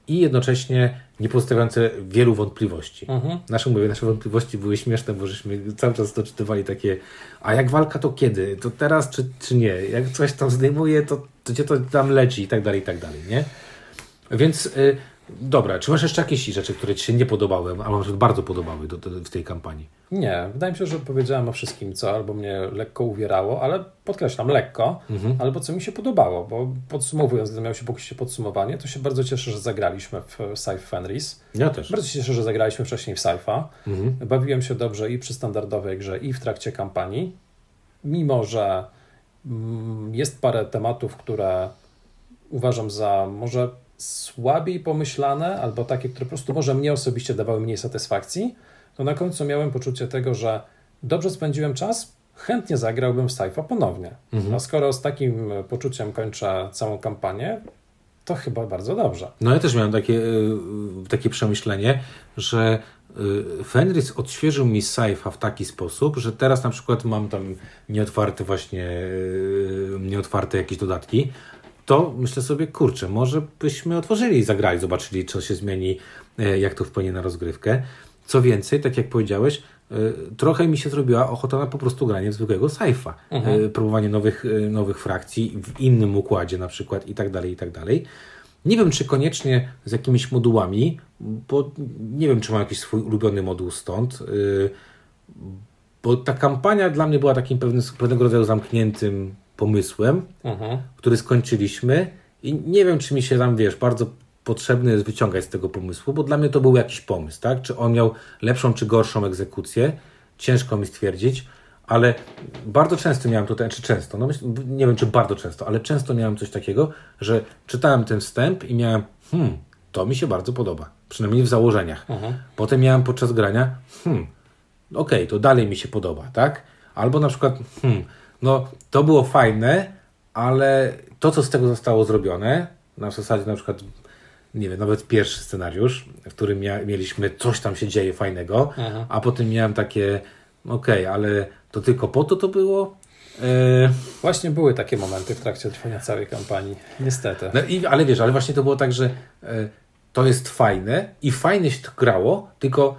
i jednocześnie nie pozostawiające wielu wątpliwości. Mhm. Nasze, mówię, nasze wątpliwości były śmieszne, bo żeśmy cały czas doczytywali takie, a jak walka to kiedy? To teraz czy, czy nie? Jak coś tam zdejmuje, to, to gdzie to tam leci i tak dalej, i tak dalej, nie? Więc y, Dobra, czy masz jeszcze jakieś rzeczy, które Ci się nie podobały, albo bardzo podobały do, do, w tej kampanii? Nie, wydaje mi się, że powiedziałem o wszystkim, co albo mnie lekko uwierało, ale podkreślam, lekko, mhm. albo co mi się podobało, bo podsumowując, gdy miał się pokusić podsumowanie, to się bardzo cieszę, że zagraliśmy w Sci Fenris. Ja też. Bardzo się cieszę, że zagraliśmy wcześniej w Sci-Fa. Mhm. Bawiłem się dobrze i przy standardowej grze, i w trakcie kampanii, mimo że mm, jest parę tematów, które uważam za może słabiej pomyślane, albo takie, które po prostu może mnie osobiście dawały mniej satysfakcji, to na końcu miałem poczucie tego, że dobrze spędziłem czas, chętnie zagrałbym w sci ponownie. Mhm. A skoro z takim poczuciem kończę całą kampanię, to chyba bardzo dobrze. No ja też miałem takie, e, takie przemyślenie, że e, Fenris odświeżył mi sci w taki sposób, że teraz na przykład mam tam nieotwarte właśnie, e, nieotwarte jakieś dodatki, to myślę sobie, kurczę, może byśmy otworzyli i zagrali, zobaczyli, co się zmieni, e, jak to wpłynie na rozgrywkę. Co więcej, tak jak powiedziałeś, e, trochę mi się zrobiła ochota na po prostu granie w zwykłego. Mhm. E, próbowanie nowych, nowych frakcji w innym układzie na przykład i tak dalej, i tak dalej. Nie wiem, czy koniecznie z jakimiś modułami, bo nie wiem, czy mam jakiś swój ulubiony moduł stąd, bo ta kampania dla mnie była takim pewnym, pewnego rodzaju zamkniętym pomysłem, mhm. który skończyliśmy i nie wiem, czy mi się tam, wiesz, bardzo potrzebny jest wyciągać z tego pomysłu, bo dla mnie to był jakiś pomysł, tak? Czy on miał lepszą czy gorszą egzekucję, ciężko mi stwierdzić, ale bardzo często miałem tutaj, czy często, no nie wiem, czy bardzo często, ale często miałem coś takiego, że czytałem ten wstęp i miałem, hmm, to mi się bardzo podoba, przynajmniej w założeniach. Mhm. Potem miałem podczas grania, hmm, okej, okay, to dalej mi się podoba, tak? Albo na przykład, hmm, no to było fajne, ale to, co z tego zostało zrobione, na zasadzie na przykład, nie wiem, nawet pierwszy scenariusz, w którym mieliśmy coś tam się dzieje fajnego, Aha. a potem miałem takie, okej, okay, ale to tylko po to to było? E... Właśnie były takie momenty w trakcie trwania całej kampanii, niestety. No i, ale wiesz, ale właśnie to było tak, że e, to jest fajne i fajnie się to grało, tylko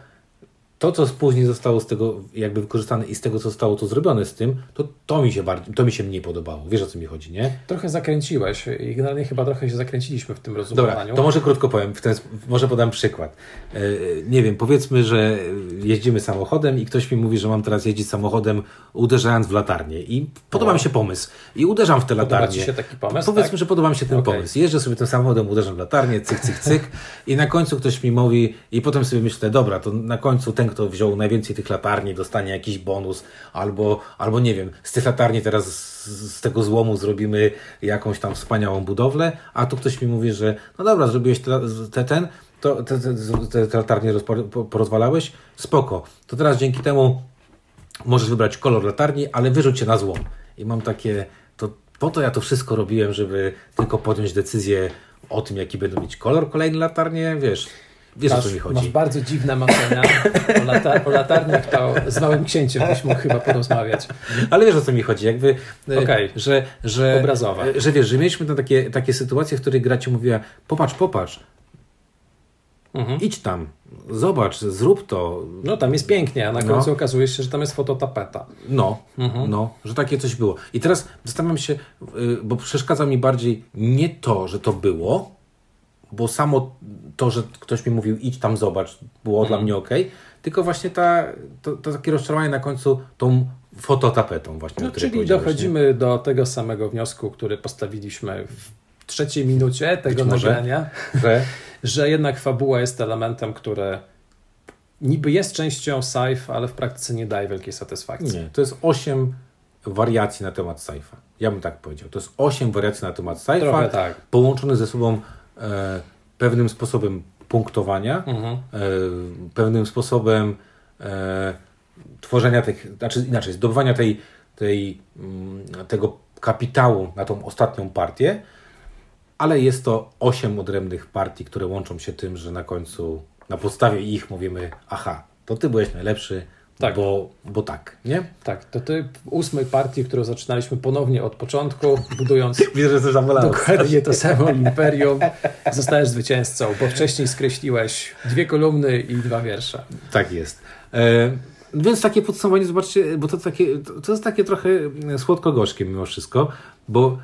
to, co później zostało z tego jakby wykorzystane i z tego, co zostało to zrobione z tym, to to mi się bardziej, to mi się mniej podobało. Wiesz, o co mi chodzi, nie? Trochę zakręciłeś i generalnie chyba trochę się zakręciliśmy w tym Dobra, rozumowaniu. to może krótko powiem, w ten, może podam przykład. E, Nie wiem, powiedzmy, że jeździmy samochodem i ktoś mi mówi, że mam teraz jeździć samochodem uderzając w latarnię i podoba O. mi się pomysł i uderzam w tę Podoba latarnię. Ci się taki pomysł? Powiedzmy, tak? że podoba mi się ten Okej. pomysł. Jeżdżę sobie tym samochodem, uderzam w latarnię, cyk, cyk, cyk i na końcu ktoś mi mówi i potem sobie myślę, dobra, to na końcu ten, kto wziął najwięcej tych latarni dostanie jakiś bonus albo, albo nie wiem, z tych latarni teraz z, z tego złomu zrobimy jakąś tam wspaniałą budowlę, a tu ktoś mi mówi, że no dobra, zrobiłeś te, te, ten, to te, te, te, latarnie porozwalałeś, spoko. To teraz dzięki temu możesz wybrać kolor latarni, ale wyrzuć się na złom. I mam takie, to po to ja to wszystko robiłem, żeby tylko podjąć decyzję o tym, jaki będą mieć kolor kolejne latarnie, wiesz, wiesz o co mi Masz, chodzi. masz bardzo dziwne marzenia o, lata, o latarniach, to z małym księciem byś mógł chyba porozmawiać. Ale wiesz o co mi chodzi, jakby, e, Okej. że, że, Obrazowe. e, że wiesz, że mieliśmy tam takie, takie sytuacje, w których gra ci mówiła, popatrz, popatrz, Mhm. idź tam, zobacz, zrób to, No tam jest pięknie, a na No. końcu okazuje się, że tam jest fototapeta. No, Mhm. no, że takie coś było. I teraz zastanawiam się, y, bo przeszkadza mi bardziej nie to, że to było, bo samo to, że ktoś mi mówił idź tam zobacz, było Mhm. dla mnie ok, tylko właśnie ta, to, to takie rozczarowanie na końcu tą fototapetą właśnie. No, czyli dochodzimy do tego samego wniosku, który postawiliśmy w trzeciej minucie tego nagrania? Że że jednak fabuła jest elementem, który niby jest częścią sci ale w praktyce nie daje wielkiej satysfakcji. nie, to jest osiem wariacji na temat sci-fi. Ja bym tak powiedział. To jest osiem wariacji na temat sci-fi, tak. połączone ze sobą e, pewnym sposobem punktowania, Mhm. e, pewnym sposobem e, tworzenia tych, znaczy inaczej, zdobywania tej, tej, mm, tego kapitału na tą ostatnią partię, ale jest to osiem odrębnych partii, które łączą się tym, że na końcu na podstawie ich mówimy, aha, to ty byłeś najlepszy, Tak. Bo, bo tak, nie? Tak, to ty w ósmej partii, którą zaczynaliśmy ponownie od początku, budując Widzę, że dokładnie to samo imperium, zostajesz zwycięzcą, bo wcześniej skreśliłeś dwie kolumny i dwa wiersze. Tak jest. E, więc takie podsumowanie, zobaczcie, bo to, takie, to jest takie trochę słodko-gorzkie mimo wszystko, bo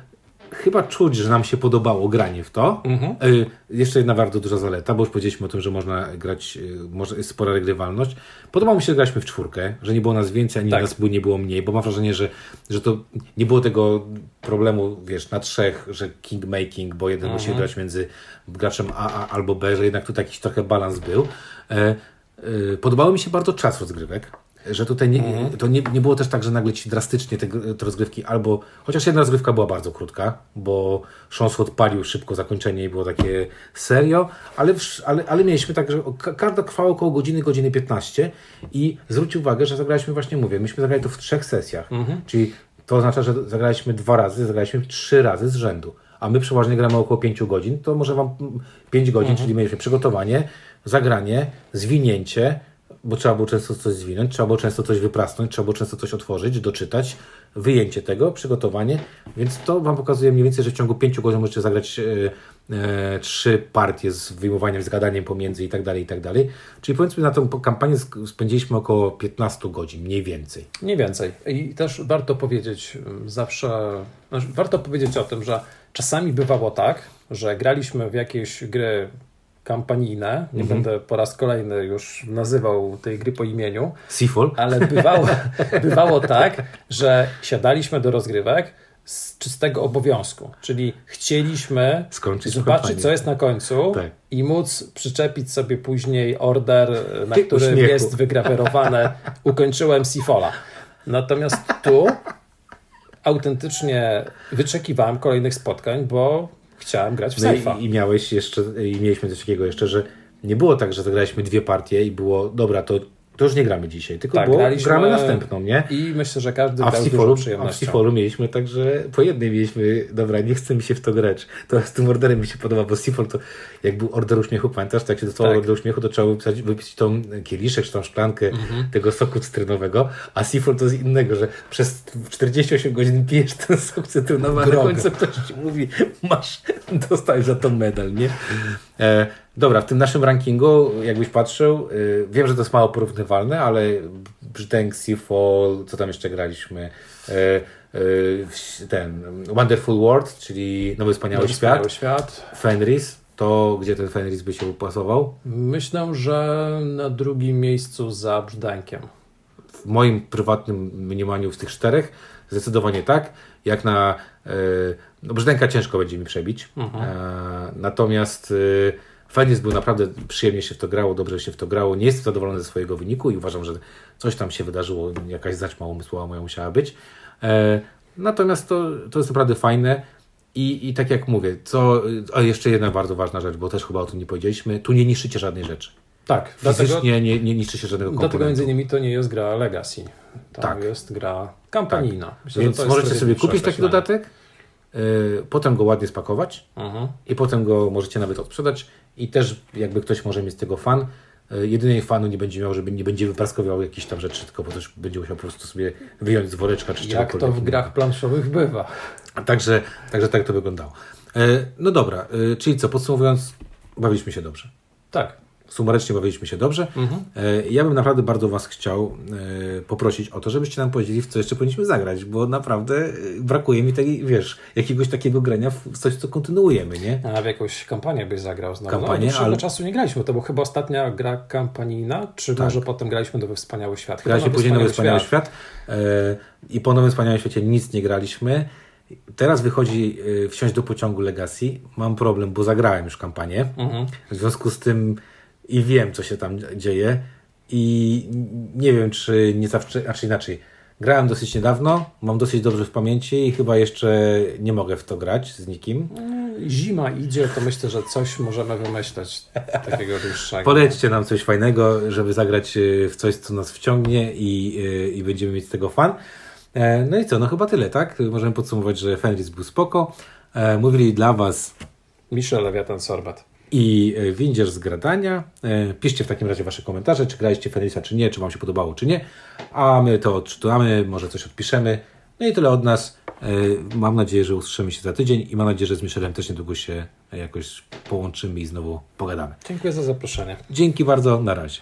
chyba czuć, że nam się podobało granie w to. Mhm. E, jeszcze jedna bardzo duża zaleta, bo już powiedzieliśmy o tym, że można grać, e, może jest spora regrywalność. Podobało mi się, że graliśmy w czwórkę, że nie było nas więcej, ani Tak. nas było- nie było mniej, bo mam wrażenie, że, że to nie było tego problemu, wiesz, na trzech, że kingmaking, bo jeden musi grać między graczem A, A albo B, że jednak tu jakiś trochę balans był. Podobało mi się bardzo czas rozgrywek. Że tutaj nie, to nie, nie było też tak, że nagle ci drastycznie te, te rozgrywki albo, chociaż jedna rozgrywka była bardzo krótka, bo Szons odpalił szybko zakończenie i było takie serio, ale, ale, ale mieliśmy tak, że każda trwała około godziny, godziny 15 i zwróć uwagę, że zagraliśmy właśnie, mówię, myśmy zagrali to w trzech sesjach, czyli to oznacza, że zagraliśmy dwa razy, zagraliśmy trzy razy z rzędu, a my przeważnie gramy około 5 godzin, to może Wam 5 godzin, czyli mieliśmy przygotowanie, zagranie, zwinięcie, bo trzeba było często coś zwinąć, trzeba było często coś wyprasnąć, trzeba było często coś otworzyć, doczytać, wyjęcie tego, przygotowanie, więc to Wam pokazuje mniej więcej, że w ciągu 5 godzin możecie zagrać e, e, trzy partie z wyjmowaniem, z gadaniem pomiędzy i tak dalej, i tak dalej. Czyli powiedzmy na tę kampanię spędziliśmy około 15 godzin, mniej więcej. Nie więcej. I też warto powiedzieć ym, zawsze, znaczy, warto powiedzieć o tym, że czasami bywało tak, że graliśmy w jakieś gry kampanijne, nie będę po raz kolejny już nazywał tej gry po imieniu, Seafall? ale bywało, bywało tak, że siadaliśmy do rozgrywek z czystego obowiązku, czyli chcieliśmy Skończyć zobaczyć, kampanię. co jest na końcu Tak. i móc przyczepić sobie później order, na Ty którym uśmiechu. jest wygrawerowane ukończyłem Sifola. Natomiast tu autentycznie wyczekiwałem kolejnych spotkań, bo chciałem grać w No i, i miałeś jeszcze, i mieliśmy coś takiego jeszcze, że nie było tak, że zagraliśmy dwie partie i było, dobra, to, to już nie gramy dzisiaj, tylko Tak, było, gramy następną, nie? I myślę, że każdy A w Seafallu, a w. Seafallu mieliśmy tak, że po jednej mieliśmy, dobra, nie chce mi się w to grać. To z tym orderem mi się podoba, bo Seafall to jak był order uśmiechu, pamiętasz, to jak się dostało Tak. order uśmiechu, to trzeba było wypisać, wypisać tą kieliszek czy tą szklankę Mhm. tego soku cytrynowego, a Seafall to z innego, że przez 48 godzin pijesz ten sok cytrynowy, a na końcu ktoś ci mówi, masz, dostałeś za to medal, nie? E, dobra, w tym naszym rankingu, jakbyś patrzył, y, wiem, że to jest mało porównywalne, ale Brzdęk, Seafall, co tam jeszcze graliśmy? E, e, ten Wonderful World, czyli Nowy Wspaniały Nowy Świat, Wspaniały Świat. Fenris, to gdzie ten Fenris by się upasował? Myślę, że na drugim miejscu za Brzdękiem. W moim prywatnym mniemaniu z tych czterech zdecydowanie tak. Jak na e, no Brzdęka ciężko będzie mi przebić. E, natomiast e, Fenris był naprawdę przyjemnie się w to grało, dobrze się w to grało. Nie jestem zadowolony ze swojego wyniku i uważam, że coś tam się wydarzyło, jakaś zaćma umysłowa moja musiała być. E, natomiast to, to jest naprawdę fajne. I, I tak jak mówię, co, a jeszcze jedna bardzo ważna rzecz, bo też chyba o tym nie powiedzieliśmy, tu nie niszczycie żadnej rzeczy. Tak, dlatego, Fizycznie nie, nie niszczy się żadnego dlatego komponentu. między innymi to nie jest gra Legacy. To Tak. jest gra kampanijna. Myślę, że Więc możecie sobie kupić taki dodatek, yy, potem go ładnie spakować Mhm. i potem go możecie nawet odsprzedać i też jakby ktoś może mieć z tego fan, yy, jedynej fanu nie będzie miał, żeby nie będzie wypraskował jakichś tam rzeczy, tylko po też będzie musiał po prostu sobie wyjąć z woreczka czy Jak to w grach planszowych bywa. Także, także tak to wyglądało. Yy, no dobra, yy, czyli co, podsumowując, bawiliśmy się dobrze. Tak. Sumarycznie bawiliśmy się dobrze. Mhm. E, Ja bym naprawdę bardzo Was chciał e, poprosić o to, żebyście nam powiedzieli, w co jeszcze powinniśmy zagrać, bo naprawdę e, brakuje mi tej, wiesz, jakiegoś takiego grania w coś, co kontynuujemy, nie? A w jakąś kampanię byś zagrał znowu. Kampanię, no, ale... czasu nie graliśmy. To była chyba ostatnia gra kampanijna, czy może potem graliśmy Nowy Wspaniały Świat? Chyba Graliśmy później Nowy Wspaniały Świat, e, i po Nowym Wspaniałym Świecie nic nie graliśmy. Teraz wychodzi wsiąść do pociągu Legacy. Mam problem, bo zagrałem już kampanię. Mhm. W związku z tym i wiem, co się tam dzieje i nie wiem, czy nie zawsze, znaczy inaczej. Grałem dosyć niedawno, mam dosyć dobrze w pamięci i chyba jeszcze nie mogę w to grać z nikim. Zima idzie, to myślę, że coś możemy wymyśleć takiego dłuższego. Polećcie nam coś fajnego, żeby zagrać e, w coś, co nas wciągnie i, e, i będziemy mieć z tego fan. E, No i co, no chyba tyle, tak? Możemy podsumować, że Fenris był spoko. Mówili dla Was Michel Lewiatan Sorbet. I e, Windziarz z Gradania. E, Piszcie w takim razie Wasze komentarze, czy graliście Fenrisa, czy nie, czy Wam się podobało, czy nie. A my to odczytamy, może coś odpiszemy. No i tyle od nas. E, Mam nadzieję, że usłyszymy się za tydzień i mam nadzieję, że z Michelem też niedługo się jakoś połączymy i znowu pogadamy. Dziękuję za zaproszenie. Dzięki bardzo, na razie.